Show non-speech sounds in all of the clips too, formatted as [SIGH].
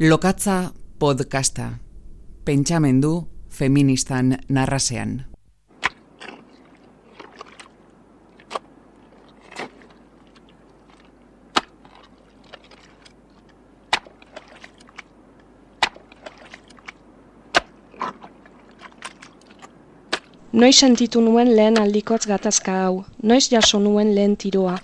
Lokatza podcasta. Pentsamendu feministan narrasean. Noiz sentitu nuen lehen aldikotz gatazka hau, noiz jaso nuen lehen tiroa,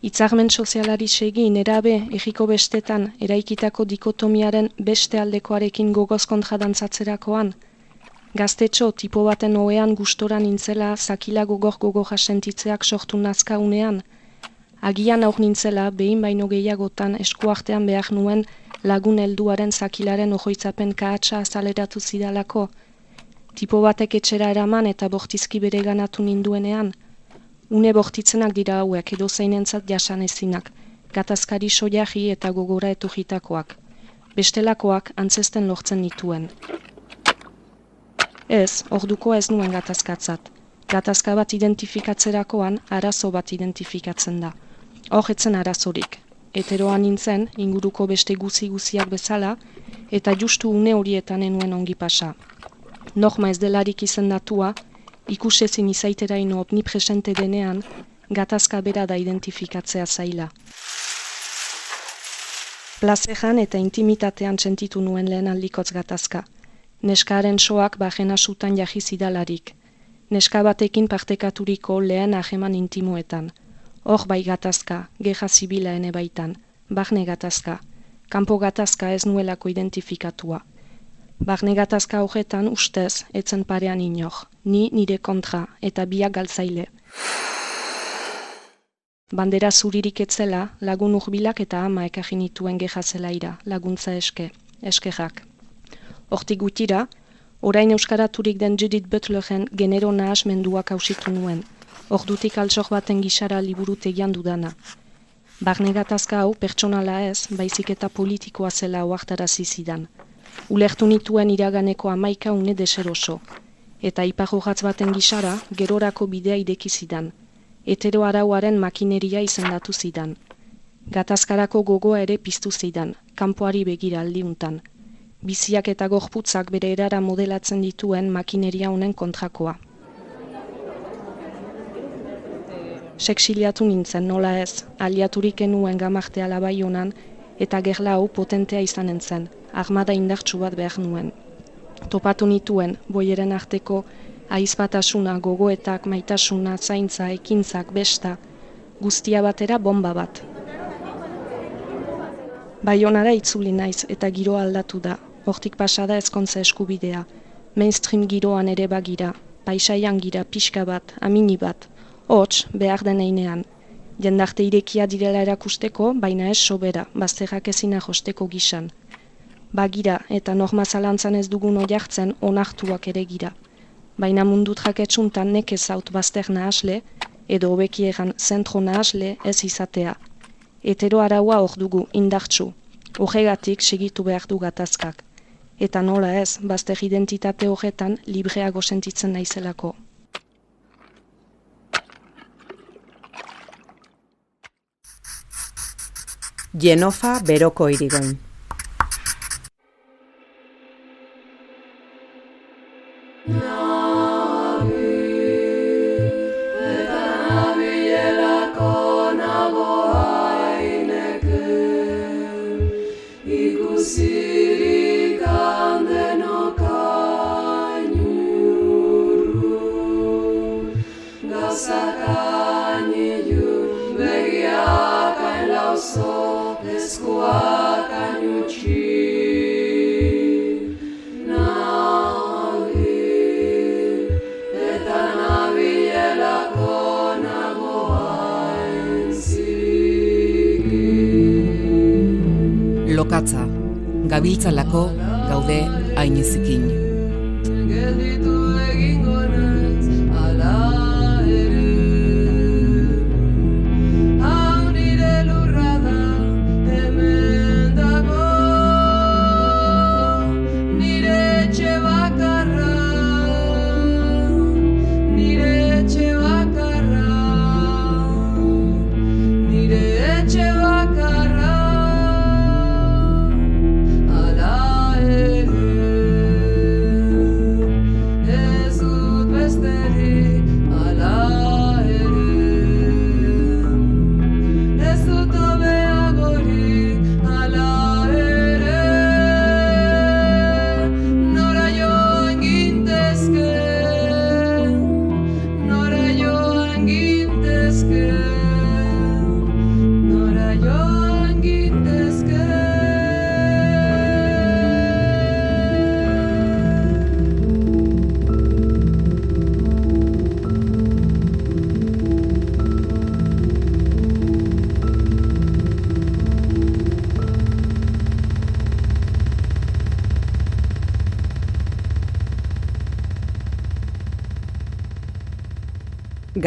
Itzarmen sozialari segi nerabe egiko bestetan eraikitako dikotomiaren beste aldekoarekin gogoz kontra dantzatzerakoan. Gaztetxo tipo baten oean gustoran nintzela zakila gogor gogor sentitzeak sortu nazka unean. Agian aur nintzela behin baino gehiagotan eskuartean behar nuen lagun helduaren zakilaren ojoitzapen kahatsa azaleratu zidalako. Tipo batek etxera eraman eta bortizki bere ganatu ninduenean. Une bortitzenak dira hauek edo zeinentzat jasan ezinak, gatazkari soiahi eta gogora eturritakoak. Bestelakoak antzesten lortzen nituen. Ez, orduko ez nuen gatazkatzat. Gatazka bat identifikatzerakoan arazo bat identifikatzen da. Hor etzen arazorik. Eteroan nintzen, inguruko beste guzi guziak bezala, eta justu une horietan enuen ongi pasa. Norma ez delarik izendatua, ikusezin izaiteraino omnipresente denean, gatazka bera da identifikatzea zaila. Plazejan eta intimitatean sentitu nuen lehen aldikotz gatazka. Neskaren soak bajena sutan jahizidalarik. Neska batekin partekaturiko lehen aheman intimoetan. Hor bai gatazka, geha zibila ene baitan. Bahne gatazka. Kanpo gatazka ez nuelako identifikatua. Barne gatazka horretan ustez, etzen parean inor, ni nire kontra eta biak galtzaile. Bandera zuririk etzela, lagun urbilak eta ama ekaginituen gehazela ira, laguntza eske, eskerak. Hortik gutira, orain euskaraturik den Judith Butleren genero nahas menduak hausitu nuen, ordutik altsok baten gisara liburu tegian dudana. Barne gatazka hau pertsonala ez, baizik eta politikoa zela oartarazi zidan. Ulertu nituen iraganeko amaika une deseroso. Eta ipajogatz baten gisara, gerorako bidea ideki zidan. Etero arauaren makineria izendatu zidan. Gatazkarako gogoa ere piztu zidan, kanpoari begira aldiuntan. Biziak eta gorputzak bere erara modelatzen dituen makineria honen kontrakoa. Seksiliatu nintzen nola ez, aliaturik enuen gamartea labai honan, eta gerla hau potentea izanen zen, armada indartsu bat behar nuen. Topatu nituen, boieren arteko, aizbatasuna, gogoetak, maitasuna, zaintza, ekintzak, besta, guztia batera bomba bat. Baionara itzuli naiz eta giroa aldatu da, hortik pasada ezkontza eskubidea, mainstream giroan ere bagira, paisaian gira, pixka bat, amini bat, hots, behar deneinean, jendarte irekia direla erakusteko, baina ez sobera, bazterrak ezina josteko gisan. Bagira eta norma zalantzan ez dugun oiartzen onartuak ere gira. Baina mundu traketsuntan neke zaut bazter nahasle, edo hobeki egan zentro nahasle ez izatea. Etero araua hor dugu, indartsu. Horregatik segitu behar du gatazkak. Eta nola ez, bazter identitate horretan libreago sentitzen naizelako. Genofa beroko irigoin. Gabiltzalako gaude ainezikin.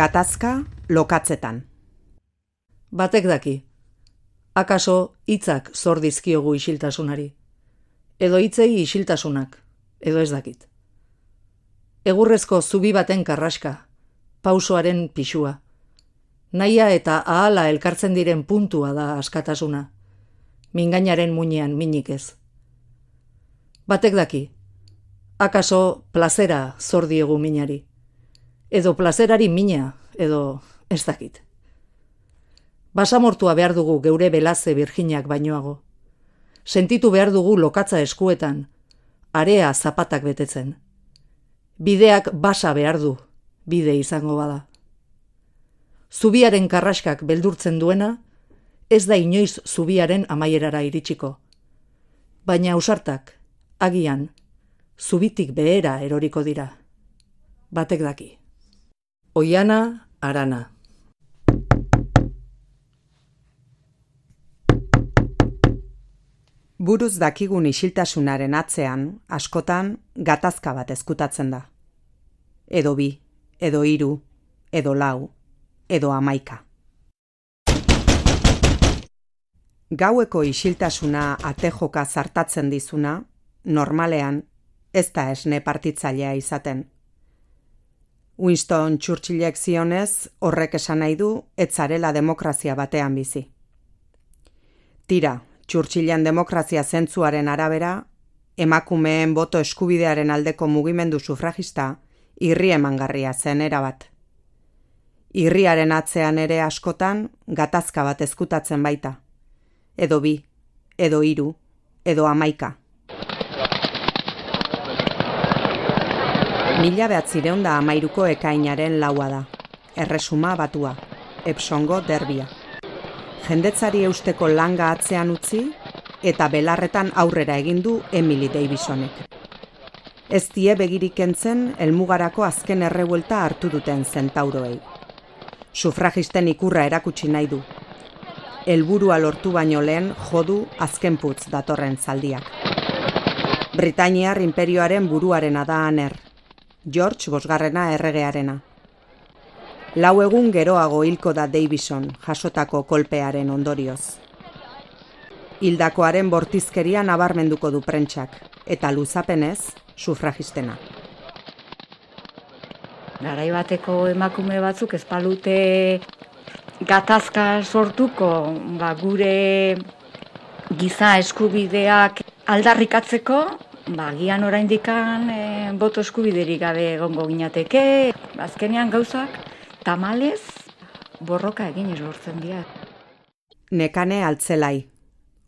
Gatazka lokatzetan. Batek daki. Akaso hitzak zor dizkiogu isiltasunari. Edo hitzei isiltasunak, edo ez dakit. Egurrezko zubi baten karraska, pausoaren pixua. Naia eta ahala elkartzen diren puntua da askatasuna. Mingainaren muinean minik ez. Batek daki. Akaso plazera zor diegu minari edo plazerari mina, edo ez dakit. Basamortua behar dugu geure belaze virginak bainoago. Sentitu behar dugu lokatza eskuetan, area zapatak betetzen. Bideak basa behar du, bide izango bada. Zubiaren karraskak beldurtzen duena, ez da inoiz zubiaren amaierara iritsiko. Baina ausartak, agian, zubitik behera eroriko dira. Batek daki. Oiana Arana Buruz dakigun isiltasunaren atzean, askotan, gatazka bat ezkutatzen da. Edo bi, edo hiru, edo lau, edo amaika. Gaueko isiltasuna atejoka zartatzen dizuna, normalean, ez da esne partitzailea izaten. Winston Churchillek zionez, horrek esan nahi du, etzarela demokrazia batean bizi. Tira, Churchillan demokrazia zentzuaren arabera, emakumeen boto eskubidearen aldeko mugimendu sufragista, irri emangarria zen erabat. Irriaren atzean ere askotan, gatazka bat ezkutatzen baita. Edo bi, edo hiru, edo amaika. Mila behatzireun da amairuko ekainaren laua da. Erresuma batua. Epsongo derbia. Jendetzari eusteko langa atzean utzi eta belarretan aurrera egin du Emily Davisonek. Ez die begirik entzen elmugarako azken errebuelta hartu duten zentauroei. Sufragisten ikurra erakutsi nahi du. Elburua lortu baino lehen jodu azken putz datorren zaldiak. Britainiar imperioaren buruaren da aner, George Bosgarrena erregearena. Lau egun geroago hilko da Davison jasotako kolpearen ondorioz. Hildakoaren bortizkeria nabarmenduko du prentsak eta luzapenez sufragistena. Garai bateko emakume batzuk ezpalute gatazka sortuko ba, gure giza eskubideak aldarrikatzeko ba, gian orain e, eh, boto eskubiderik gabe egongo ginateke, azkenean gauzak, tamalez, borroka egin lortzen dira. Nekane altzelai.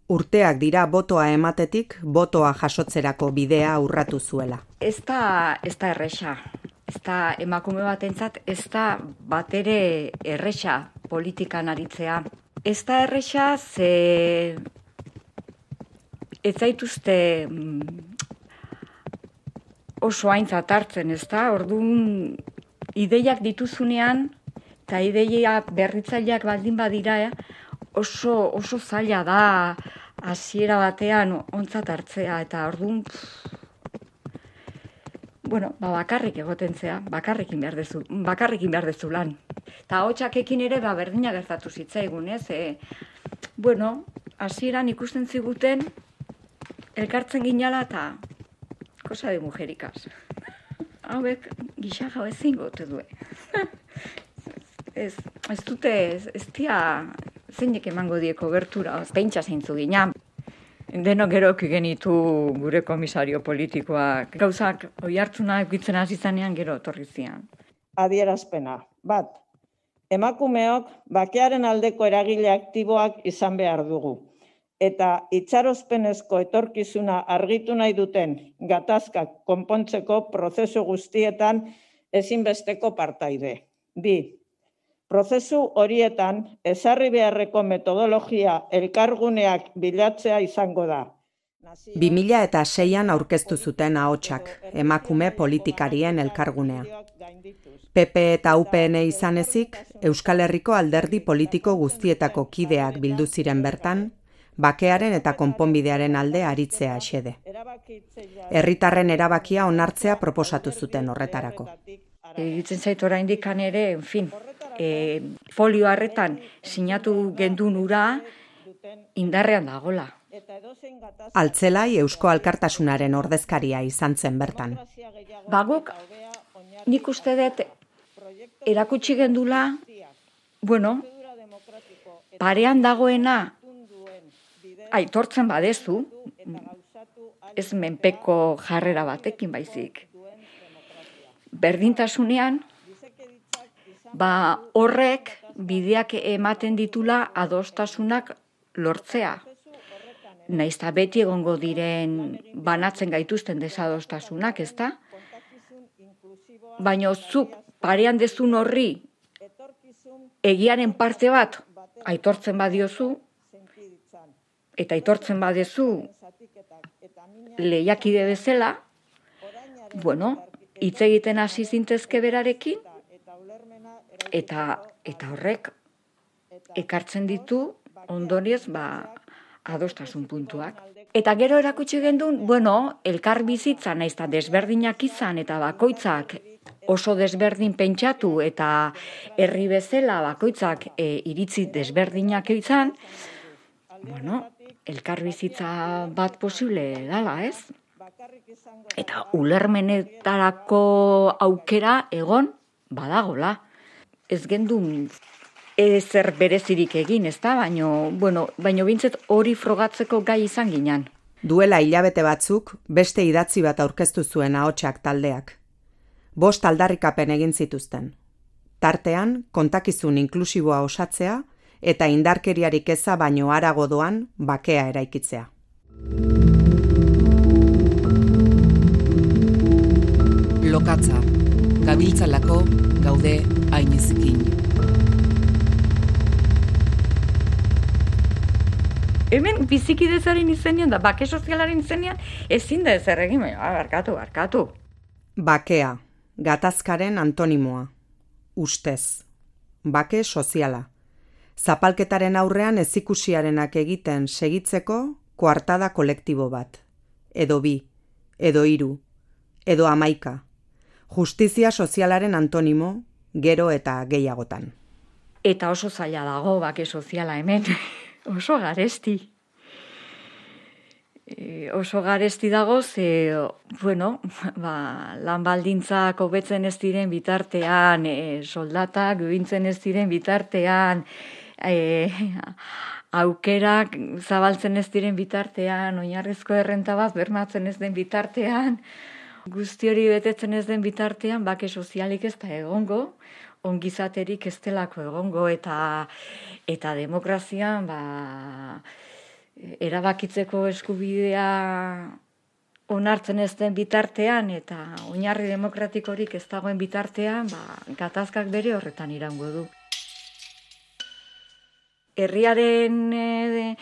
Urteak dira botoa ematetik, botoa jasotzerako bidea urratu zuela. Ez da, ez da erresa. Ez da emakume batentzat, ez da batere erresa politikan aritzea. Ez da erresa ze ez zaituzte mm, oso aintzat hartzen, ez da? Orduan, ideiak dituzunean, eta ideia berritzaileak baldin badira, eh? oso, oso zaila da hasiera batean ontzat hartzea, eta orduan, bueno, ba, bakarrik egotentzea, bakarrikin behar dezu, bakarrikin behar dezu lan. Eta hotxakekin ere, ba, berdina gertatu zitzaigun, ez? E, bueno, hasieran ikusten ziguten, elkartzen ginala, eta cosa de mujerikas. Hauek gisa jau ezin gote due. ez, ez dute, ez, ez tia zeinek emango dieko gertura, pentsa zeintzu gina. Deno gero genitu gure komisario politikoak. Gauzak oi hartzuna egitzen hasi gero etorri zian. Adierazpena. Bat, emakumeok bakearen aldeko eragile aktiboak izan behar dugu eta itxarozpenezko etorkizuna argitu nahi duten gatazkak konpontzeko prozesu guztietan ezinbesteko partaide. Bi, prozesu horietan ezarri beharreko metodologia elkarguneak bilatzea izango da. 2000 eta seian aurkeztu zuten ahotsak emakume politikarien elkargunea. PP eta UPN izan ezik, Euskal Herriko alderdi politiko guztietako kideak bildu ziren bertan, bakearen eta konponbidearen alde aritzea xede. Herritarren erabakia onartzea proposatu zuten horretarako. Egitzen zait oraindik ere, en fin, e, folio harretan sinatu gendun ura indarrean dagola. Altzelai Eusko Alkartasunaren ordezkaria izan zen bertan. Baguk, nik uste dut erakutsi gendula, bueno, parean dagoena aitortzen badezu, ez menpeko jarrera batekin baizik. Berdintasunean, ba horrek bideak ematen ditula adostasunak lortzea. Naiz beti egongo diren banatzen gaituzten desadostasunak, ezta? Baina zuk parean dezun horri egiaren parte bat aitortzen badiozu eta aitortzen badezu lehiakide bezala, bueno, hitz egiten hasi zintezke berarekin eta eta horrek ekartzen ditu ondoriez ba adostasun puntuak. Eta gero erakutsi gendun, bueno, elkar bizitza naiz ta desberdinak izan eta bakoitzak oso desberdin pentsatu eta herri bezala bakoitzak e, iritzi desberdinak izan, bueno, elkar bizitza bat posible dala, ez? Eta ulermenetarako aukera egon badagola ez gendun ezer berezirik egin, ez da? Baino, bueno, baino bintzet hori frogatzeko gai izan ginen. Duela hilabete batzuk, beste idatzi bat aurkeztu zuen ahotsak taldeak. Bost aldarrikapen egin zituzten. Tartean, kontakizun inklusiboa osatzea eta indarkeriarik eza baino arago doan bakea eraikitzea. Lokatza, gabiltzalako gaude hainizikin. Hemen bizikidezaren izenean da bake sozialaren izenean ezin da ezer egin, barkatu, barkatu. Bakea, gatazkaren antonimoa. Ustez. Bake soziala. Zapalketaren aurrean ezikusiarenak egiten segitzeko koartada kolektibo bat. Edo bi, edo hiru, edo amaika. Justizia sozialaren antonimo, gero eta gehiagotan. Eta oso zaila dago bake soziala hemen, [LAUGHS] oso garesti. E, oso garesti dago, ze, bueno, ba, lan baldintzak hobetzen ez diren bitartean, e, soldatak bintzen ez diren bitartean, e, [LAUGHS] aukerak zabaltzen ez diren bitartean, oinarrizko errenta bat bermatzen ez den bitartean, guzti hori betetzen ez den bitartean, bake sozialik ez da egongo, ongizaterik ez delako egongo, eta, eta demokrazian, ba, erabakitzeko eskubidea onartzen ez den bitartean, eta oinarri demokratikorik ez dagoen bitartean, ba, gatazkak bere horretan irango du. Herriaren e,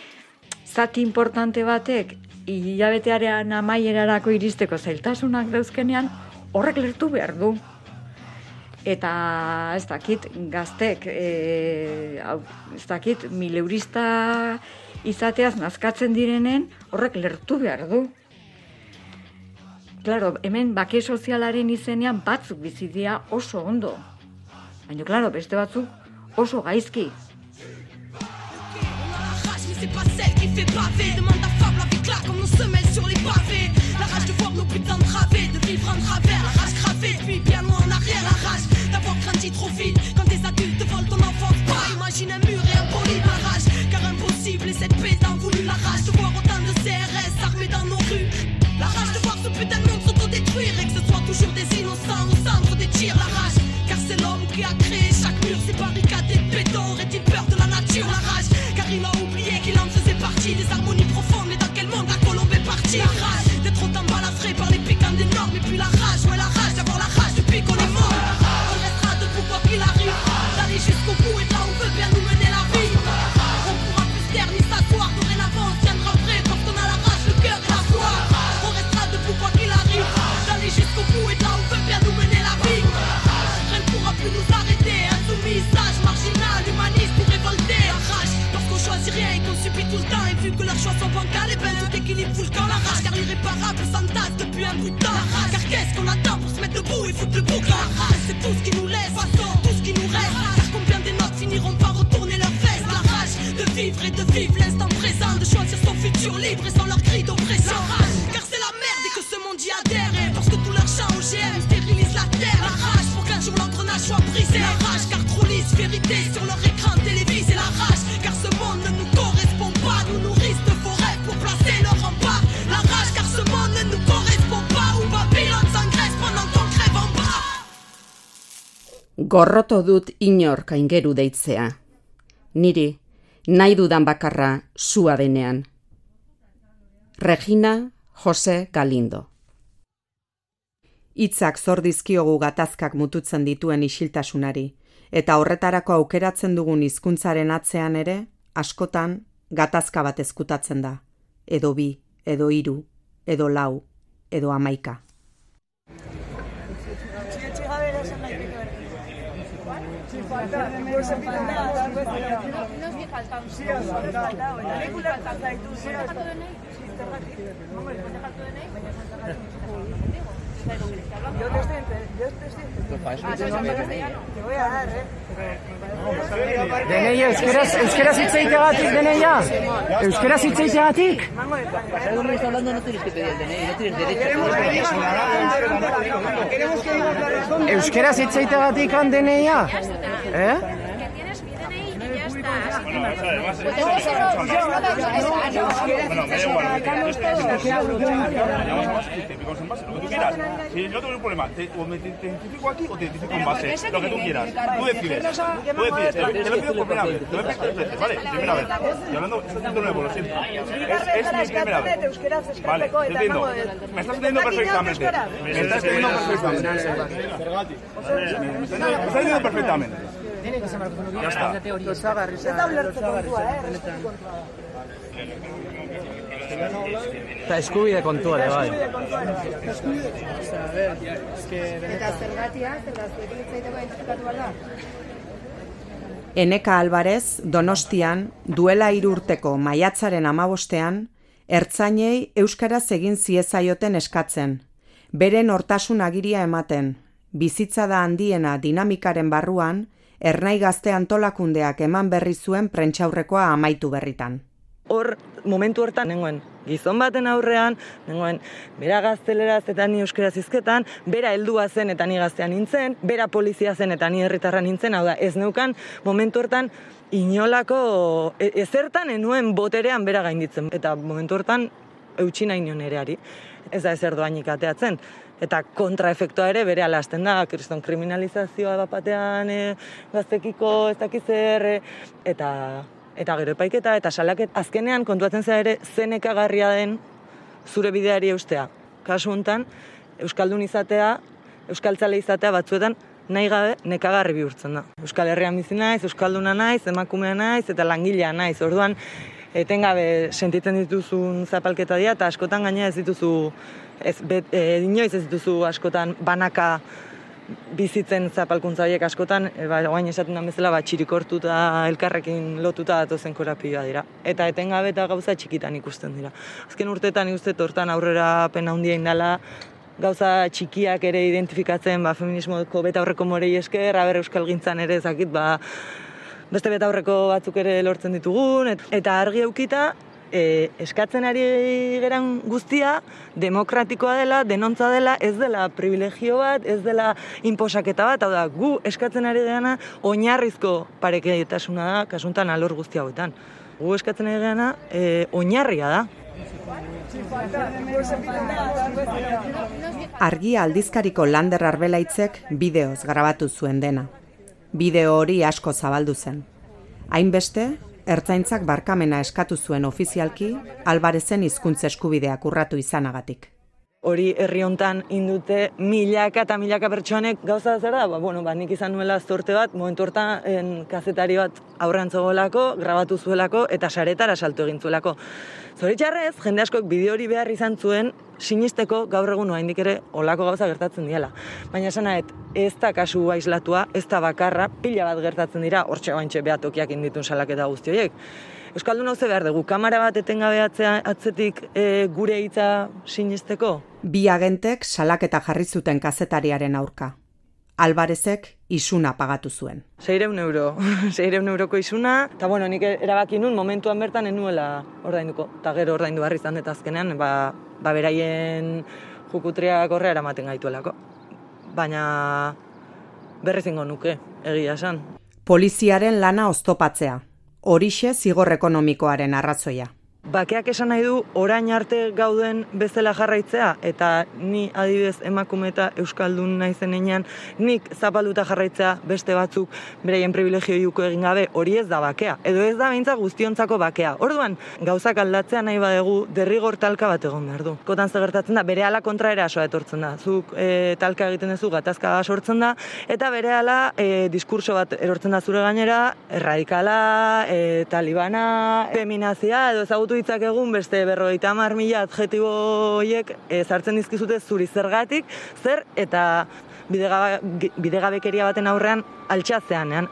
zati importante batek hilabetearen amaierarako iristeko zailtasunak dauzkenean, horrek lertu behar du. Eta ez dakit gaztek, e, ez dakit mileurista izateaz nazkatzen direnen, horrek lertu behar du. Claro, hemen bake sozialaren izenean batzuk bizidia oso ondo. Baina, claro, beste batzuk oso gaizki. La rage de voir nos putains de de vivre en travers, la rage gravée, puis bien loin en arrière, la rage d'avoir grandi trop vite. Quand des adultes volent ton enfance, pas imagine un mur et un poli, la rage, car impossible et cette pédant voulu la rage de voir autant de CRS armés dans nos rues. La rage de voir ce putain de monde s'autodétruire et que ce soit toujours des innocents au centre des tirs, la rage, car c'est l'homme qui a créé chaque mur, ces barricades et béton, aurait-il peur de la nature, la rage, car il a oublié 气得上 Qu'on attend pour se mettre debout et foutre le bouc La rage, c'est tout ce qui nous laisse, tout ce qui nous reste. Car combien des notes finiront par retourner leurs fesses La rage de vivre et de vivre l'instant présent, de choisir son futur libre et sans leur cri d'oppression. La rage, car c'est la merde et que ce monde y adhère. Et parce que tout l'argent OGM stérilise la terre. La rage pour qu'un jour l'engrenage soit brisé. La rage, car trop lisse vérité Gorroto dut inor kaingeru deitzea. Niri, nahi dudan bakarra sua denean. Regina Jose Galindo Hitzak zor dizkiogu gatazkak mututzen dituen isiltasunari, eta horretarako aukeratzen dugun hizkuntzaren atzean ere, askotan gatazka bat ezkutatzen da. Edo bi, edo hiru, edo lau, edo Nos amaika. Deneia, euskeraz, euskeraz hitz egiteagatik, deneia? Euskeraz hitz egiteagatik? Euskeraz hitz egiteagatik han deneia? Eh? Bueno, da igual. En base, lo que tú quieras. Si yo tengo un problema, te, o me identifico aquí o te identifico en base, lo que tú quieras. Tú decides. Tú decides. Te, lo pido por primera vez. Te lo he pedido tres veces, ¿vale? Primera vez. Y hablando, esto es nuevo, lo siento. Es, es mi primera vez. Vale, te entiendo. Me estás entendiendo perfectamente. Me estás entendiendo perfectamente. Me estás entendiendo perfectamente. Ya está. Eta eskubide kontua ere, bai. Eta zergatia, zergatik identifikatu da? Eneka Alvarez, Donostian, duela hiru urteko maiatzaren amabostean, ertzainei euskaraz egin ziezaioten eskatzen. Beren hortasun agiria ematen, bizitza da handiena dinamikaren barruan, ernai gazte antolakundeak eman berri zuen prentxaurrekoa amaitu berritan. hor momentu hortan nengoen gizon baten aurrean, nengoen bera gazteleraz eta ni euskeraz hizketan, bera heldua zen eta ni gaztea nintzen, bera polizia zen eta ni herritarra nintzen, hau da, ez neukan momentu hortan inolako e- ezertan enuen boterean bera gainditzen. Eta momentu hortan eutxi nahi nion ereari. Ez da ezer doainik ateatzen. Eta kontraefektua ere bere alasten da, kriston kriminalizazioa bat batean e, gaztekiko ez dakiz zer, e, eta eta gero epaiketa eta salaket azkenean kontuatzen zera ere zenekagarria den zure bideari eustea. Kasu hontan euskaldun izatea, euskaltzale izatea batzuetan nahi gabe nekagarri bihurtzen da. Euskal Herrian bizi naiz, euskalduna naiz, emakumea naiz eta langilea naiz. Orduan etengabe sentitzen dituzun zapalketa dira eta askotan gaina ez dituzu ez bet, e, inoiz ez dituzu askotan banaka bizitzen zapalkuntza horiek askotan, e, ba, oain esaten da bezala, ba, txirikortuta elkarrekin lotuta datozen korapioa dira. Eta etengabe eta gauza txikitan ikusten dira. Azken urteetan ikusten hortan aurrera pena handia indala, gauza txikiak ere identifikatzen, ba, feminismoko beta aurreko morei esker, aber euskal gintzan ere ezakit, ba, beste beta aurreko batzuk ere lortzen ditugun, et, eta argi eukita, e, eskatzen ari geran guztia demokratikoa dela, denontza dela, ez dela privilegio bat, ez dela inposaketa bat, hau da, gu eskatzen ari geana oinarrizko pareketasuna da, kasuntan alor guzti hauetan. Gu eskatzen ari geana e, oinarria da. Argia aldizkariko Lander Arbelaitzek bideoz grabatu zuen dena. Bideo hori asko zabaldu zen. Hainbeste, ertzaintzak barkamena eskatu zuen ofizialki, Albarezen hizkuntza eskubideak urratu izanagatik. Hori herri hontan indute milaka eta milaka pertsonek gauza zer da, ba, bueno, ba, nik izan nuela zorte bat, momentu hortan en, kazetari bat aurrean zegoelako, grabatu zuelako eta saretara salto egin zuelako. Zoritxarrez, jende askok bideo hori behar izan zuen sinisteko gaur egun oraindik ere olako gauza gertatzen diela. Baina esan nahet, ez da kasu aislatua, ez da bakarra, pila bat gertatzen dira, hortxe baintxe behatokiak inditun salaketa guzti horiek. Euskaldun hau ze behar dugu, kamara bat etengabe atzetik e, gure hitza sinisteko? Bi agentek salaketa jarri zuten kazetariaren aurka. Alvarezek isuna pagatu zuen. Seireun euro, [LAUGHS] seireun euroko izuna, eta bueno, nik erabaki nun momentuan bertan enuela ordainduko, eta gero ordaindu barri izan eta azkenean, ba, ba beraien jukutriak horre eramaten gaituelako. Baina berriz ingo nuke, egia esan. Poliziaren lana oztopatzea. Horixe zigor ekonomikoaren arrazoia. Bakeak esan nahi du orain arte gauden bezala jarraitzea eta ni adibidez emakume eta euskaldun naizen heinean nik zapalduta jarraitzea beste batzuk beraien privilegio juko egin gabe hori ez da bakea edo ez da beintza guztiontzako bakea. Orduan gauzak aldatzea nahi badegu derrigor talka bat egon behar du. Kotan ze gertatzen da berehala kontra erasoa etortzen da. Zuk e, talka egiten duzu gatazka sortzen da eta berehala e, diskurso bat erortzen da zure gainera erradikala, e, talibana, feminazia edo ezagutu hitzak egun beste berrogeita hamar mila adjetibo horiek e, sartzen dizkizute zuri zergatik, zer eta bidega, bidegabekeria baten aurrean altxatzeanean.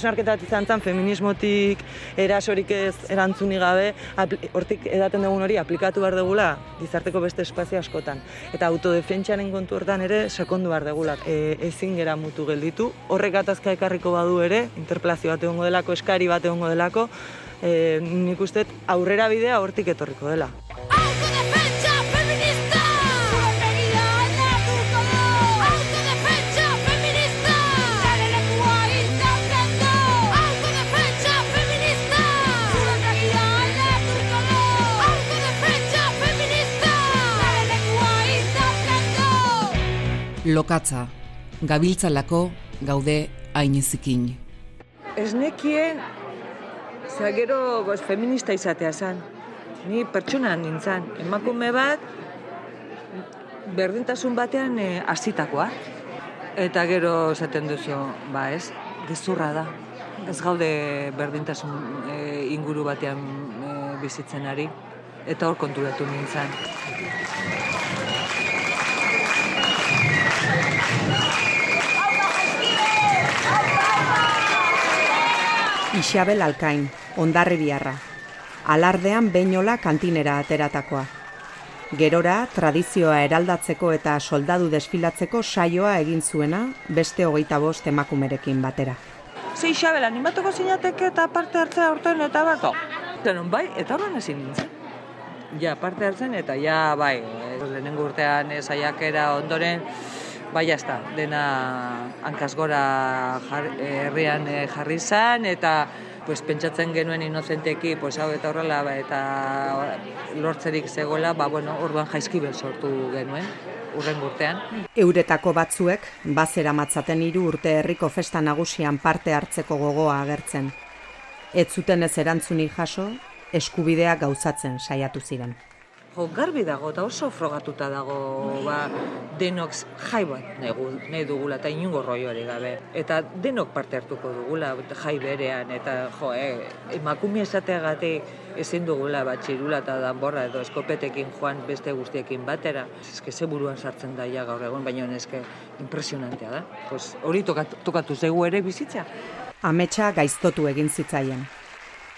Osnarketa bat izan zen, feminismotik erasorik ez erantzuni gabe, hortik edaten dugun hori aplikatu behar degula gizarteko beste espazio askotan. Eta autodefentsaren kontu hortan ere sekondu behar degula. E, ezin gera mutu gelditu. Horrek gatazka ekarriko badu ere, interpelazio bat egongo delako, eskari bat egongo delako, e, nik uste aurrera bidea hortik etorriko dela. Lokatza, gabiltzalako gaude ainezikin. Ez nekien, zera gero goz, feminista izatea zen. Ni pertsona nintzen, emakume bat, berdintasun batean e, hasitakoa. Eta gero esaten duzu, ba ez, gezurra da. Ez gaude berdintasun e, inguru batean e, bizitzen ari. Eta hor konturatu nintzen. Isabel Alkain, ondarri biarra. Alardean beinola kantinera ateratakoa. Gerora, tradizioa eraldatzeko eta soldadu desfilatzeko saioa egin zuena beste hogeita bost emakumerekin batera. Ze Isabel, animatuko zinateke eta parte hartzea aurten eta bako? Zenon, bai, eta horren ezin nintzen. Ja, parte hartzen eta ja, bai, eh, lehenengo urtean eh, saiakera ondoren, bai, jazta, dena hankaz gora jar, herrian eh, jarri zan, eta pues, pentsatzen genuen inozenteki, pues, hau eta horrela, ba, eta lortzerik zegoela, ba, bueno, orduan jaizkibel sortu genuen, urren urtean. Euretako batzuek, bazera matzaten hiru urte herriko festa nagusian parte hartzeko gogoa agertzen. Ez zuten ez erantzunik jaso, eskubidea gauzatzen saiatu ziren. Jo, garbi dago eta oso frogatuta dago ba, denok jai bat nahi, gu- nahi dugula eta inungo roioari gabe. Eta denok parte hartuko dugula jai berean eta jo, eh, emakume esateagatik ezin dugula bat txirula eta danborra edo eskopetekin joan beste guztiekin batera. Eske ze buruan sartzen da ja gaur egun, baina eske impresionantea da. Pues hori tokatu, tokatu zegu ere bizitza. Ametsa gaiztotu egin zitzaien.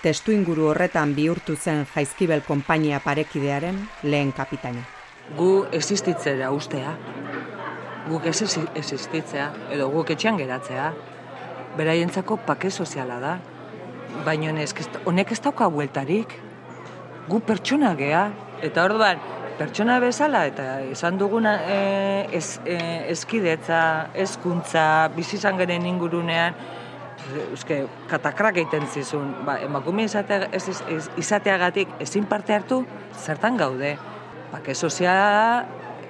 Testu inguru horretan bihurtu zen Jaizkibel konpainia parekidearen lehen kapitaina. gu existitzera ustea, guk ez existitzea, edo guk etxean geratzea, beraientzako pake soziala da, baina ez, honek ez dauka bueltarik, gu pertsona gea, eta orduan, pertsona bezala, eta esan duguna e, ez, e, ezkidetza, ezkuntza, bizizan garen ingurunean, Euske, katakrak egiten zizun, ba, emakume izatea, ez, ez, ez, izateagatik ezin parte hartu, zertan gaude. Bake soziala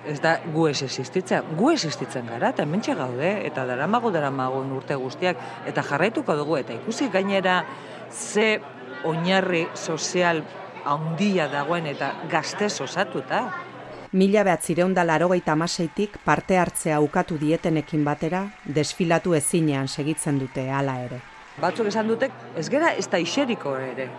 ez da gu ez existitzea, gu existitzen gara, eta hementxe gaude, eta daramago daramagun urte guztiak, eta jarraituko dugu, eta ikusi gainera ze oinarri sozial handia dagoen eta gaztez osatuta. Mila behatzireun da larogeita amaseitik parte hartzea ukatu dietenekin batera, desfilatu ezinean segitzen dute hala ere. Batzuk esan dutek, ez gera ez da iseriko ere.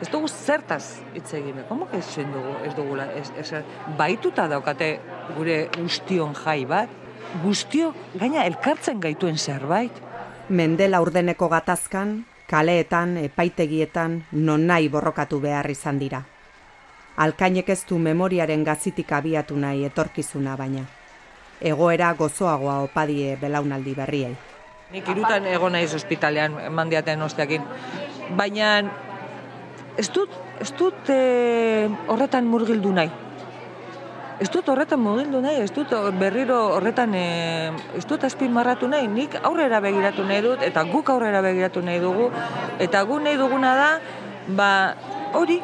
Ez dugu zertaz hitz egin, komo que ezin dugu, ez dugula, ez, ez, baituta daukate gure guztion jai bat, guztio gaina elkartzen gaituen zerbait. Mendela urdeneko gatazkan, kaleetan, epaitegietan, non nahi borrokatu behar izan dira. Alkainek ez du memoriaren gazitik abiatu nahi etorkizuna baina. Egoera gozoagoa opadie belaunaldi berriei. Nik irutan egon naiz ospitalean, eman diaten osteakin. Baina ez dut, ez dut eh, horretan murgildu nahi. Ez dut horretan murgildu nahi, ez dut berriro horretan, eh, ez dut azpimarratu nahi, nik aurrera begiratu nahi dut, eta guk aurrera begiratu nahi dugu, eta gu nahi duguna da, ba, hori,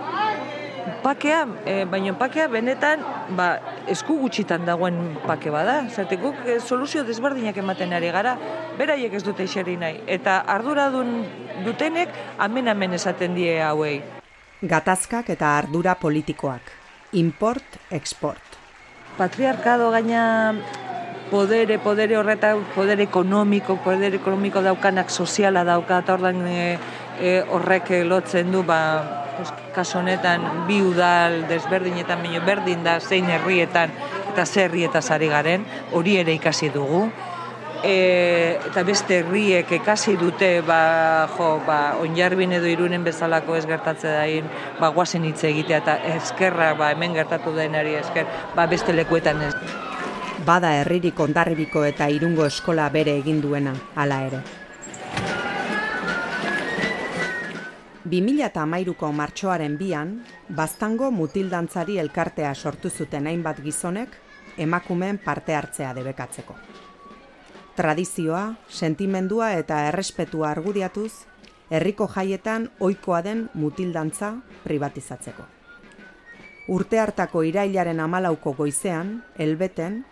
pakea, e, baina pakea benetan ba, esku gutxitan dagoen pake bada. Zertik guk e, soluzio desberdinak ematen ari gara, beraiek ez dute iseri nahi. Eta arduradun dutenek amen-amen esaten die hauei. Gatazkak eta ardura politikoak. Import, export. Patriarkado gaina podere, podere horretan, poder ekonomiko, poder ekonomiko daukanak soziala dauka, eta ordan e, e, horrek lotzen du, ba, kaso honetan bi udal desberdinetan baino berdin da zein herrietan eta zer herrietaz ari garen, hori ere ikasi dugu. E, eta beste herriek ikasi dute ba, jo, ba, onjarbin edo irunen bezalako ez gertatze dain ba, guazen hitz egitea eta eskerra ba, hemen gertatu denari esker ba, beste lekuetan ez. Bada herririk ondarribiko eta irungo eskola bere egin duena, hala ere. 2008ko martxoaren bian, baztango mutildantzari elkartea sortu zuten hainbat gizonek emakumeen parte hartzea debekatzeko. Tradizioa, sentimendua eta errespetua argudiatuz, herriko jaietan ohikoa den mutildantza privatizatzeko. Urte hartako irailaren amalauko goizean, elbeten,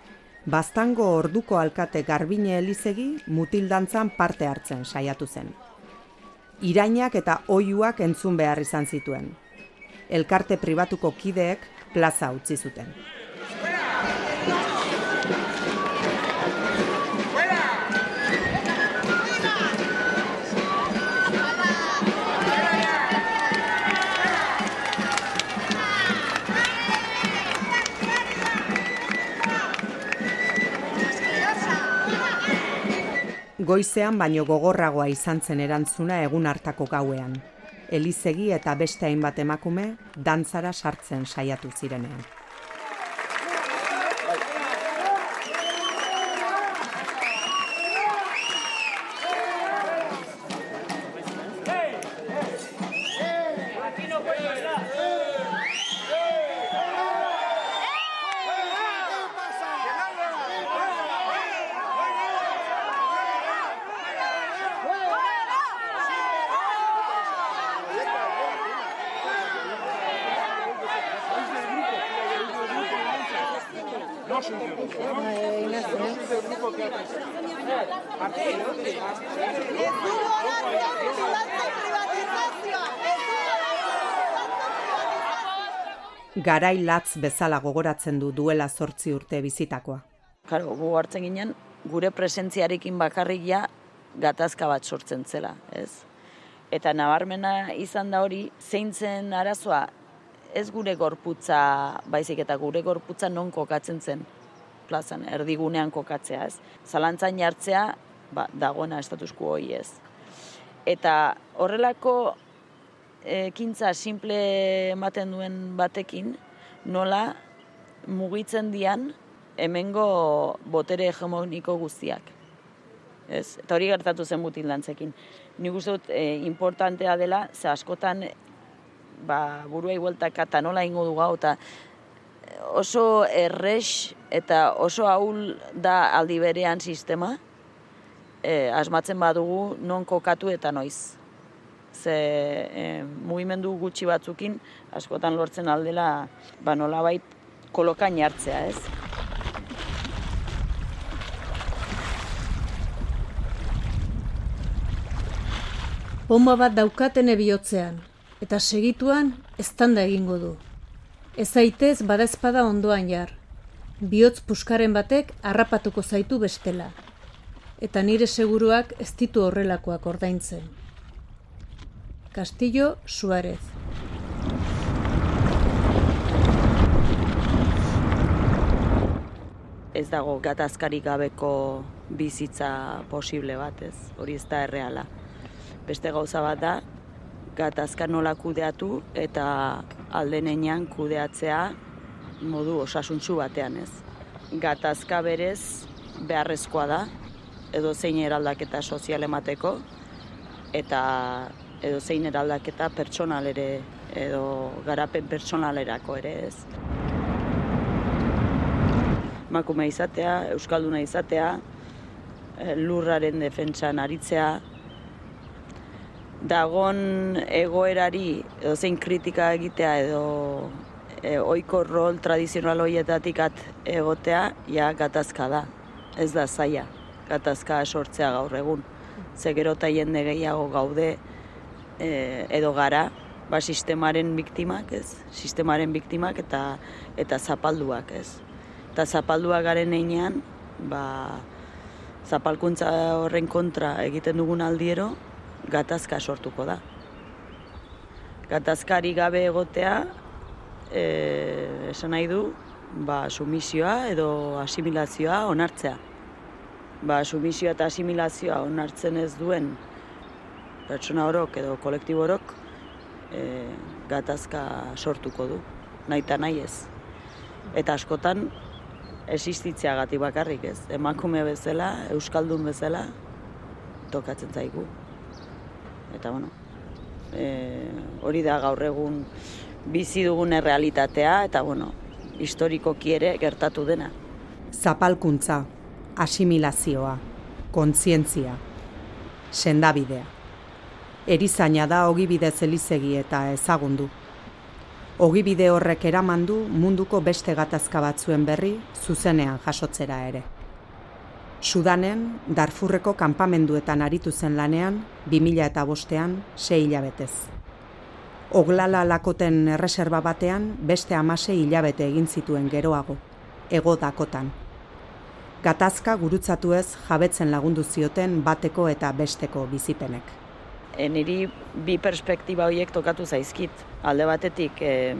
baztango orduko alkate garbine elizegi mutildantzan parte hartzen saiatu zen irainak eta oiuak entzun behar izan zituen. Elkarte pribatuko kideek plaza utzi zuten. Goizean baino gogorragoa izan zen erantzuna egun hartako gauean. Elizegi eta beste hainbat emakume dantzara sartzen saiatu zirenean. Garai latz bezala gogoratzen du duela zortzi urte bizitakoa. Karo, gu hartzen ginen, gure presentziarekin bakarrik ja gatazka bat sortzen zela, ez? Eta nabarmena izan da hori, zein zen arazoa, ez gure gorputza, baizik eta gure gorputza non kokatzen zen plazan, erdigunean kokatzea, ez? Zalantzan jartzea, ba, dagoena estatusku hoi ez. Eta horrelako ekintza simple ematen duen batekin, nola mugitzen dian hemengo botere hegemoniko guztiak. Ez? Eta hori gertatu zen mutil lantzekin. Nik uste dut e, importantea dela, ze askotan ba, burua igueltaka eta nola ingo du gau, eta oso errex eta oso ahul da aldi berean sistema, e, asmatzen badugu non kokatu eta noiz. Ze e, mugimendu gutxi batzukin askotan lortzen aldela ba nolabait kolokan jartzea, ez? Bomba bat daukatene bihotzean, eta segituan eztanda egingo du. Ez zaitez badazpada ondoan jar. Bihotz puskaren batek harrapatuko zaitu bestela. Eta nire seguruak ez ditu horrelakoak ordaintzen. Castillo Suárez Ez dago gatazkarik gabeko bizitza posible bat, ez? Hori ez da erreala beste gauza bat da, gatazka nola kudeatu eta aldenean kudeatzea modu osasuntsu batean ez. Gatazka berez beharrezkoa da, edo zein eraldaketa sozial emateko, eta edo zein eraldaketa pertsonal ere, edo garapen pertsonalerako ere ez. Makume izatea, Euskalduna izatea, eh, lurraren defentsan aritzea, dagon egoerari edo zein kritika egitea edo e, oiko rol tradizional horietatik at egotea, ja gatazka da. Ez da zaia, gatazka sortzea gaur egun. Ze gero jende gehiago gaude e, edo gara, ba sistemaren biktimak, ez? Sistemaren biktimak eta eta zapalduak, ez? Eta zapalduak garen einean, ba, zapalkuntza horren kontra egiten dugun aldiero, gatazka sortuko da. Gatazkari gabe egotea, e, esan nahi du, ba, sumisioa edo asimilazioa onartzea. Ba, sumisioa eta asimilazioa onartzen ez duen pertsona horok edo kolektibo horok e, gatazka sortuko du, nahi eta nahi ez. Eta askotan, existitzea gati bakarrik ez. Emakume bezala, euskaldun bezala, tokatzen zaigu eta bueno, e, hori da gaur egun bizi dugun errealitatea eta bueno, historikoki ere gertatu dena. Zapalkuntza, asimilazioa, kontzientzia, sendabidea. Erizaina da ogibide zelizegi eta ezagundu. Ogibide horrek eramandu munduko beste gatazka batzuen berri zuzenean jasotzera ere. Sudanen, Darfurreko kanpamenduetan aritu zen lanean, 2000 eta bostean, sei hilabetez. Oglala lakoten erreserba batean, beste amase hilabete egin zituen geroago, ego dakotan. Gatazka gurutzatu ez jabetzen lagundu zioten bateko eta besteko bizipenek. E, niri bi perspektiba horiek tokatu zaizkit. Alde batetik, e,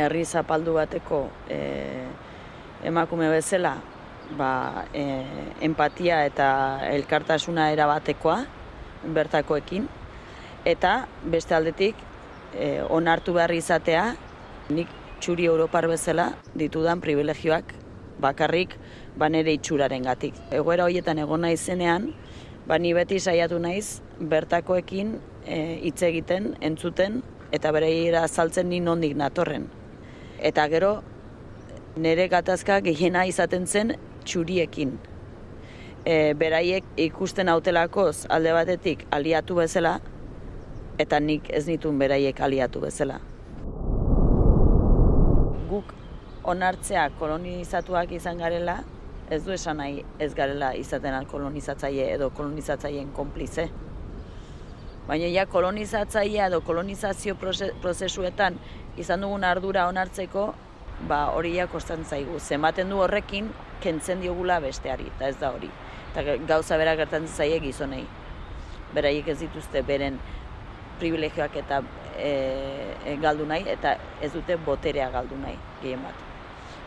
herri zapaldu bateko e, emakume bezala, ba, e, empatia eta elkartasuna erabatekoa bertakoekin eta beste aldetik e, onartu behar izatea nik txuri Europar bezala ditudan privilegioak bakarrik ba nere itxuraren gatik. Egoera horietan egon naizenean, ba ni beti saiatu naiz bertakoekin e, hitz egiten, entzuten eta bereira azaltzen ni nondik natorren. Eta gero nere gatazka gehiena izaten zen txuriekin. E, beraiek ikusten autelakoz alde batetik aliatu bezala, eta nik ez nitun beraiek aliatu bezala. Guk onartzea kolonizatuak izan garela, ez du esan nahi ez garela izaten kolonizatzaile edo kolonizatzaileen konplize. Baina ja kolonizatzailea edo kolonizazio proze- prozesuetan izan dugun ardura onartzeko, ba hori ja kostan zaigu. Zenbaten du horrekin kentzen diogula besteari, eta ez da hori. Eta gauza bera gertatzen zaie gizonei. Beraiek ez dituzte beren privilegioak eta e, e, galdu nahi, eta ez dute boterea galdu nahi, gehien bat.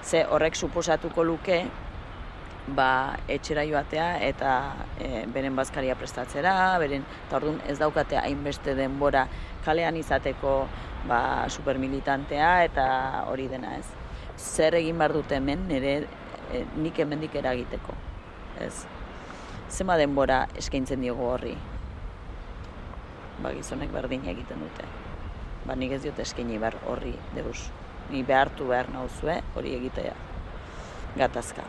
Ze horrek suposatuko luke, ba, etxera joatea eta e, beren bazkaria prestatzera, beren, eta orduan ez daukate hainbeste denbora kalean izateko ba, supermilitantea eta hori dena ez. Zer egin behar dute hemen, nire e, nik hemendik eragiteko. Ez. Zema denbora eskaintzen diogu horri. Ba, gizonek berdin egiten dute. Ba, nik ez diot eskaini behar horri deus. Ni behartu behar nauzue hori egitea. Gatazka.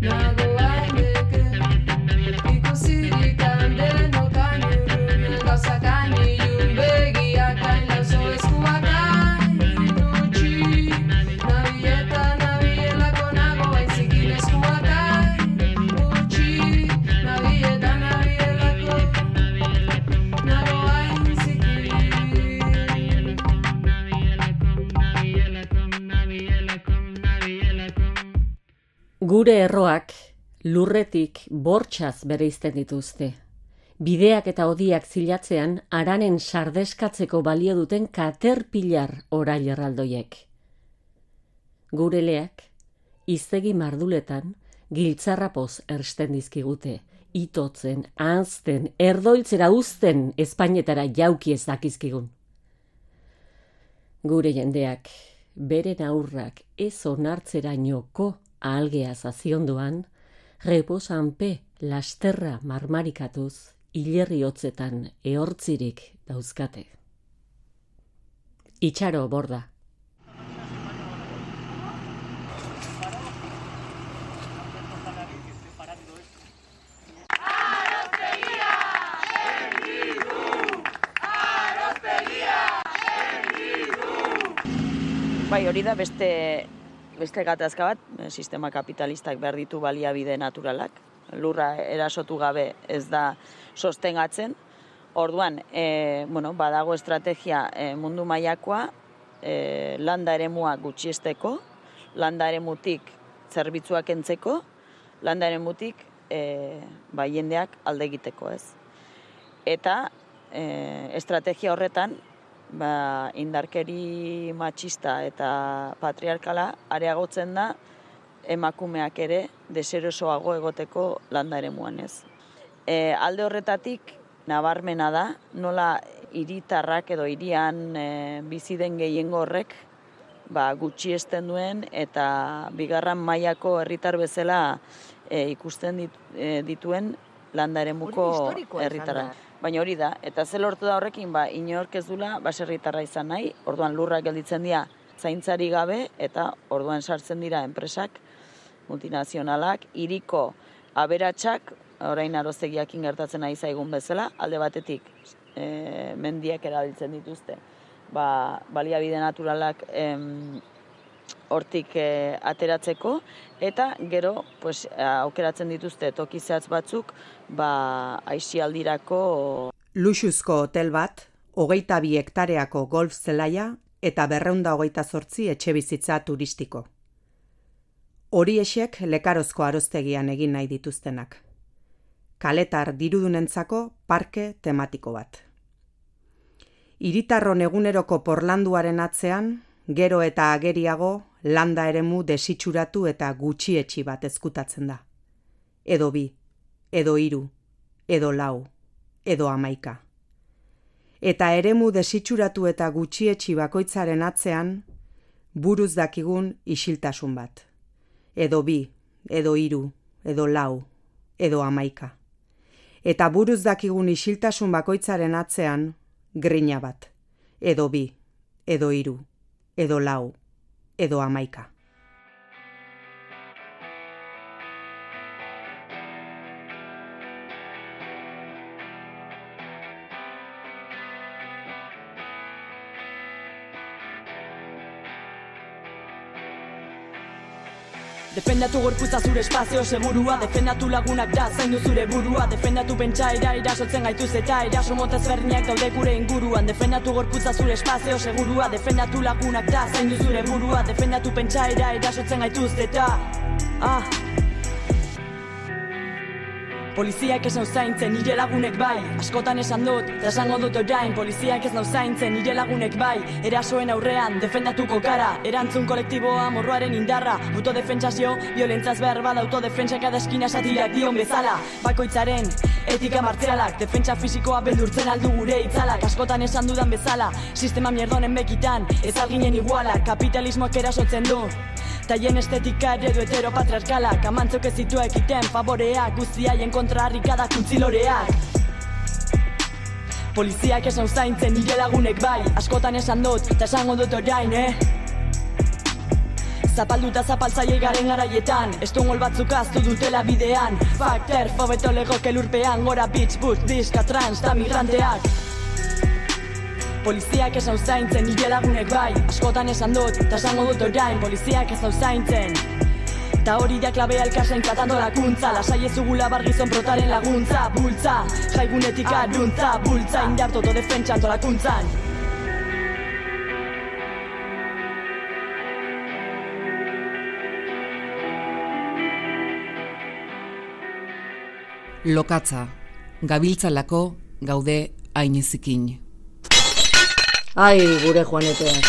Navidad, Gure erroak lurretik bortxaz bereizten dituzte. Bideak eta odiak zilatzean aranen sardeskatzeko balio duten katerpilar orail erraldoiek. Gure leak, iztegi marduletan, giltzarrapoz ersten dizkigute, itotzen, anzten, erdoiltzera uzten espainetara jauki ez dakizkigun. Gure jendeak, beren aurrak ez onartzera nyoko algea zazionduan, reposanpe lasterra marmarikatuz, hilerri hotzetan ehortzirik dauzkate. Itxaro borda. Bai, hori da beste beste gatazka bat, eh, sistema kapitalistak behar ditu baliabide naturalak. Lurra erasotu gabe ez da sostengatzen. Orduan, e, bueno, badago estrategia e, mundu mailakoa e, landa eremua gutxiesteko, landa eremutik zerbitzuak entzeko, landa eremutik e, ba, jendeak alde egiteko, ez. Eta e, estrategia horretan ba, indarkeri matxista eta patriarkala areagotzen da emakumeak ere deserosoago egoteko landa ere ez. E, alde horretatik nabarmena da nola hiritarrak edo hirian e, bizi den gehiengo horrek ba, gutxiesten duen eta bigarran mailako herritar bezala e, ikusten dit, e, dituen landa eremuko herritarra. Baina hori da, eta ze lortu da horrekin, ba, inork ez dula baserritarra izan nahi, orduan lurrak gelditzen dira zaintzari gabe, eta orduan sartzen dira enpresak, multinazionalak, iriko aberatsak, orain arozegiakin gertatzen ari zaigun bezala, alde batetik e, mendiak erabiltzen dituzte, ba, baliabide naturalak em, hortik e, ateratzeko, eta gero pues, aukeratzen dituzte toki zehatz batzuk ba, aixialdirako Luxuzko hotel bat, hogeita bi hektareako golf zelaia eta berreunda hogeita zortzi etxe bizitza turistiko. Horiexek lekarozko aroztegian egin nahi dituztenak. Kaletar dirudunentzako parke tematiko bat. Iritarron eguneroko porlanduaren atzean, gero eta ageriago landa eremu desitxuratu eta gutxietxi bat ezkutatzen da. Edo bi, edo hiru, edo lau, edo amaika. Eta eremu desitxuratu eta gutxietxi bakoitzaren atzean, buruz dakigun isiltasun bat. Edo bi, edo hiru, edo lau, edo amaika. Eta buruz dakigun isiltasun bakoitzaren atzean, grina bat. Edo bi, edo hiru, edo lau, edo amaika. Defendatu gorputza zure espazio segurua. Defendatu lagunak da zaindu zure burua. Defendatu pentsaira irasotzen gaituz eta Iraso motez berdinak daude gure inguruan. Defendatu gorputza zure espazio segurua. Defendatu lagunak da zaindu zure burua. Defendatu pentsaira irasotzen gaituz eta Ah, Poliziak ez nau zaintzen, nire lagunek bai. Askotan esan dut, eta esango dut orain Poliziak ez nau zaintzen, nire lagunek bai. Erasoen aurrean, defendatuko kara Erantzun kolektiboa, morroaren indarra. Autodefentsazio, violentzaz behar bada Autodefentsa kada eskina satirak dion bezala. Bakoitzaren, etika martzialak Defentsa fisikoa beldurtzen aldu gure itzalak. Askotan esan dudan bezala Sistema mierdonen bekitan, ez alginen igualak. Kapitalismoak erasotzen du Taien estetika eredu heteropatriarkalak Amantzok ez zitu ekiten favoreak Guztiaien kontra harrikadak utziloreak Poliziak esan zaintzen nire lagunek bai Askotan esan dut, eta esango dut orain, eh? Zapalduta zapaltzaile garen garaietan Estungol batzuk aztu dutela bidean. Fakter, fobeto legoke lurpean Gora bitch, bus, diska, trans, da migranteak Poliziak ez hau zaintzen, nire lagunek bai. Askotan esan dut, eta esango dut orain Poliziak ez hau zaintzen. Ta hori da klabea elkarsen katando lakuntza Lasai ez ugula bargizon protaren laguntza Bultza, jaigunetik aduntza Bultza, indartu to defentsa antolakuntzan. Lokatza, gabiltzalako gaude ainezikin. Ai, gure joaneteak.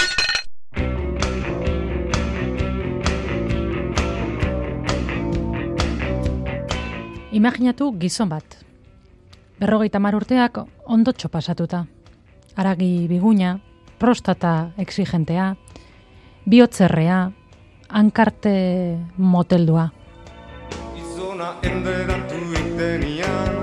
Imaginatu gizon bat. Berrogeita mar urteak ondotxo pasatuta. Aragi biguña, prostata exigentea, bihotzerrea, hankarte moteldua. Gizona enderatu intenian,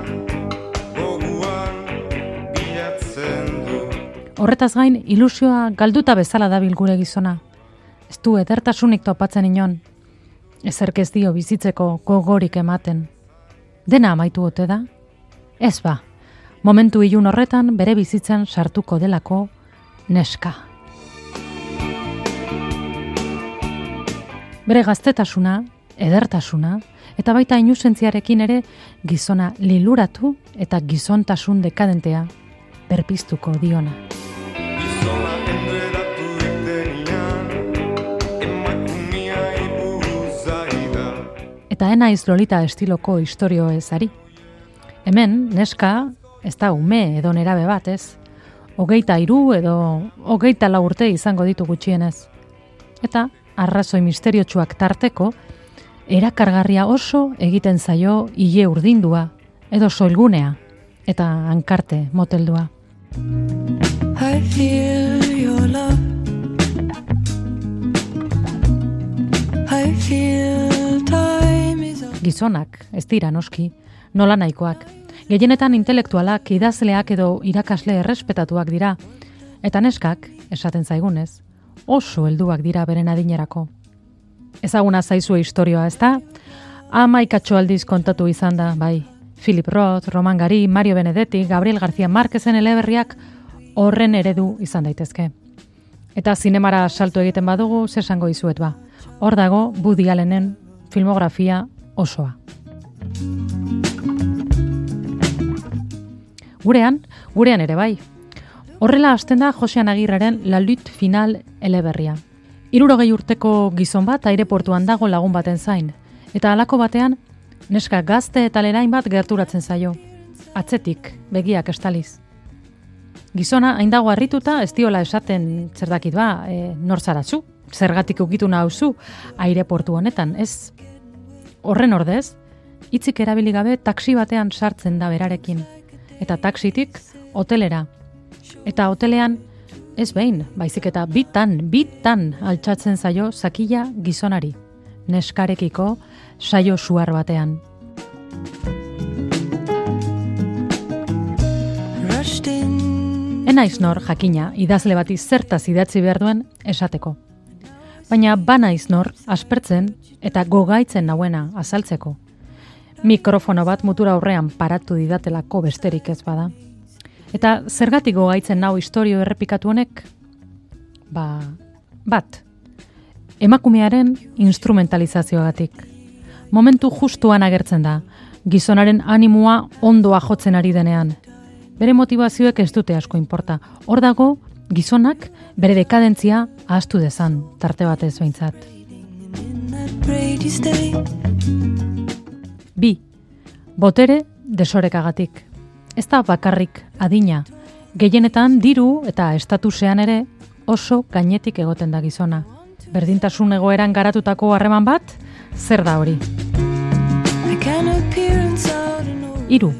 Horretaz gain, ilusioa galduta bezala dabil gure gizona. Ez du edertasunik topatzen inon. Ezerk ez dio bizitzeko gogorik ematen. Dena amaitu ote da? Ez ba, momentu ilun horretan bere bizitzen sartuko delako neska. Bere gaztetasuna, edertasuna, eta baita inusentziarekin ere gizona liluratu eta gizontasun dekadentea berpiztuko diona. Eta enaiz lolita estiloko istorio ezari. Hemen, neska, ez da ume edo nerabe bat ez. Hogeita hiru edo hogeita lau urte izango ditu gutxienez. Eta, arrazoi misteriotsuak tarteko, erakargarria oso egiten zaio hile urdindua, edo soilgunea, eta hankarte moteldua. I feel your love. Gizonak, ez dira noski, nola nahikoak. Gehienetan intelektualak, idazleak edo irakasle errespetatuak dira. Eta neskak, esaten zaigunez, oso helduak dira beren adinerako. Ezaguna zaizue historioa, ez da? Amaikatxo aldiz kontatu izan da, bai. Philip Roth, Roman Gari, Mario Benedetti, Gabriel García Márquezen eleberriak horren eredu izan daitezke. Eta zinemara salto egiten badugu, zer esango izuet ba. Hor dago Woody Allenen filmografia osoa. Gurean, gurean ere bai. Horrela hasten da Josean Agirreren La Lutte Final eleberria. Hirurogei urteko gizon bat aireportuan dago lagun baten zain. Eta halako batean, neska gazte eta lerain bat gerturatzen zaio. Atzetik, begiak estaliz. Gizona, hain dago harrituta, ez diola esaten zer dakit ba, e, nor zara zu, zergatik ukitu nauzu aireportu honetan, ez? Horren ordez, hitzik erabili gabe taksi batean sartzen da berarekin. Eta taksitik hotelera. Eta hotelean ez behin, baizik eta bitan, bitan altxatzen zaio zakila gizonari. Neskarekiko saio suar batean. Enaiz nor jakina idazle bati zertaz idatzi behar duen esateko. Baina banaiz nor aspertzen eta gogaitzen nauena azaltzeko. Mikrofono bat mutura aurrean paratu didatelako besterik ez bada. Eta zergatik gogaitzen nau historio errepikatu honek? Ba, bat. emakumearen instrumentalizazioagatik. Momentu justuan agertzen da, gizonaren animua ondoa jotzen ari denean. Bere motivazioek ez dute asko inporta. Hor dago, gizonak bere dekadentzia ahaztu dezan, tarte batez behintzat. Bi, botere desorekagatik. Ez da bakarrik adina, gehienetan diru eta estatusean ere oso gainetik egoten da gizona. Berdintasun egoeran garatutako harreman bat, zer da hori? Hiru,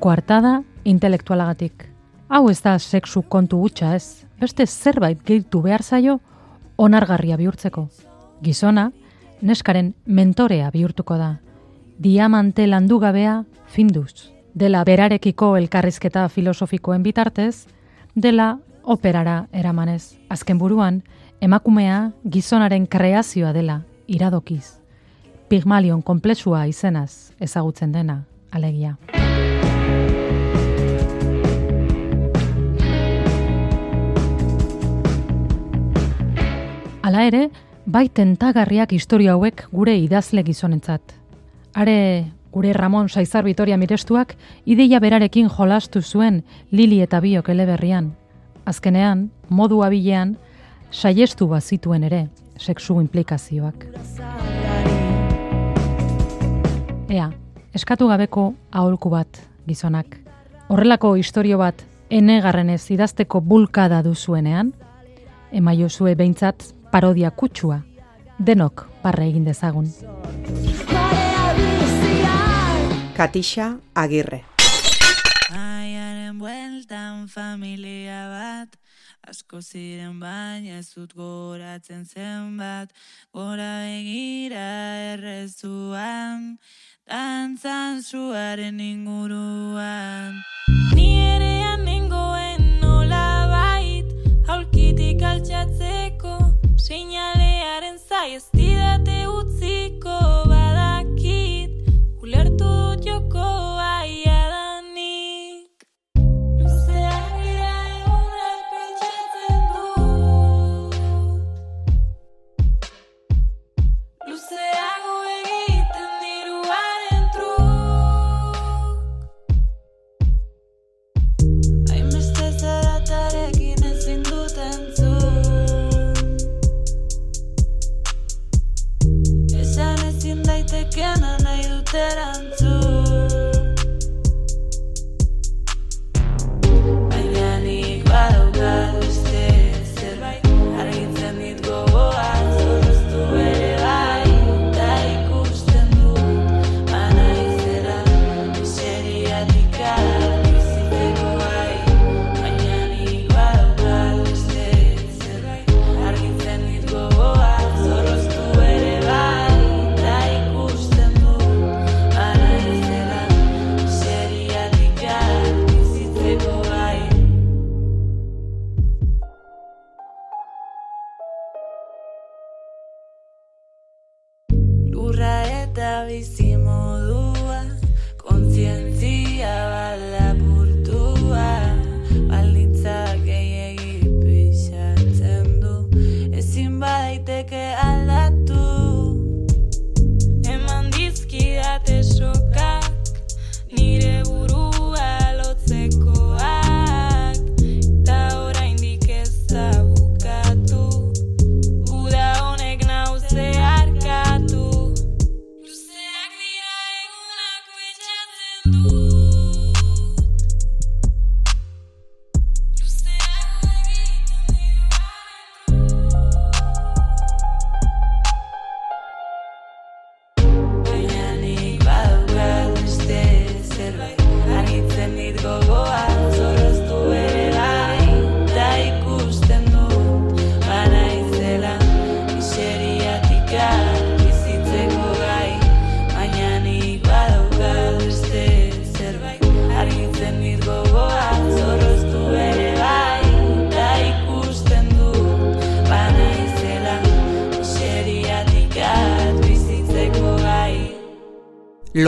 koartada intelektualagatik. Hau ez da sexu kontu gutxa ez, beste zerbait gehitu behar zaio onargarria bihurtzeko. Gizona, neskaren mentorea bihurtuko da. Diamante landugabea finduz. Dela berarekiko elkarrizketa filosofikoen bitartez, dela operara eramanez. Azken buruan, emakumea gizonaren kreazioa dela iradokiz. Pigmalion komplexua izenaz ezagutzen dena, alegia. Hala ere, bai tentagarriak historia hauek gure idazle gizonentzat. Are, gure Ramon Saizar Vitoria Mirestuak ideia berarekin jolastu zuen Lili eta Biok eleberrian. Azkenean, modu abilean, saiestu bazituen ere, sexu implikazioak. Ea, eskatu gabeko aholku bat gizonak. Horrelako istorio bat enegarrenez idazteko bulkada duzuenean, emaiozue behintzat parodia kutsua, denok barra egin dezagun. Katixa Agirre. Aiaren bueltan familia bat, asko ziren baina ez dut goratzen zenbat, gora begira errezuan, dantzan zuaren inguruan. Ni ere nengoen nola bait, haulkitik altxatzeko, seinalearen zai ez didate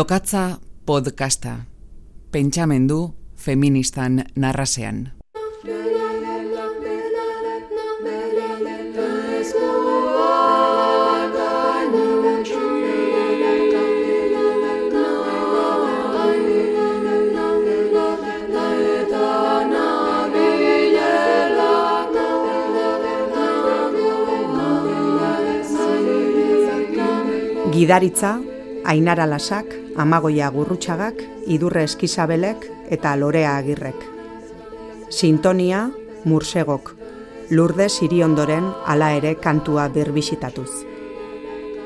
Lokatza podcasta. Pentsamendu feministan narrasean. gidaritza, Ainara Lasak, Amagoia Gurrutxagak, Idurre Eskizabelek eta Lorea Agirrek. Sintonia, Mursegok, Lourdes Iriondoren hala ere kantua birbisitatuz.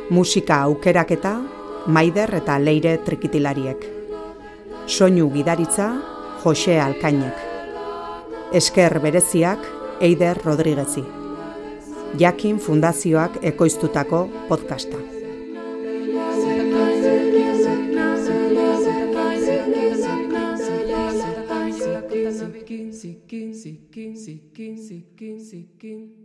Musika aukeraketa, Maider eta Leire Trikitilariek. Soinu gidaritza, Jose Alkainek. Esker bereziak, Eider Rodriguezi. Jakin Fundazioak ekoiztutako podcasta. 间，时间，时间，时间。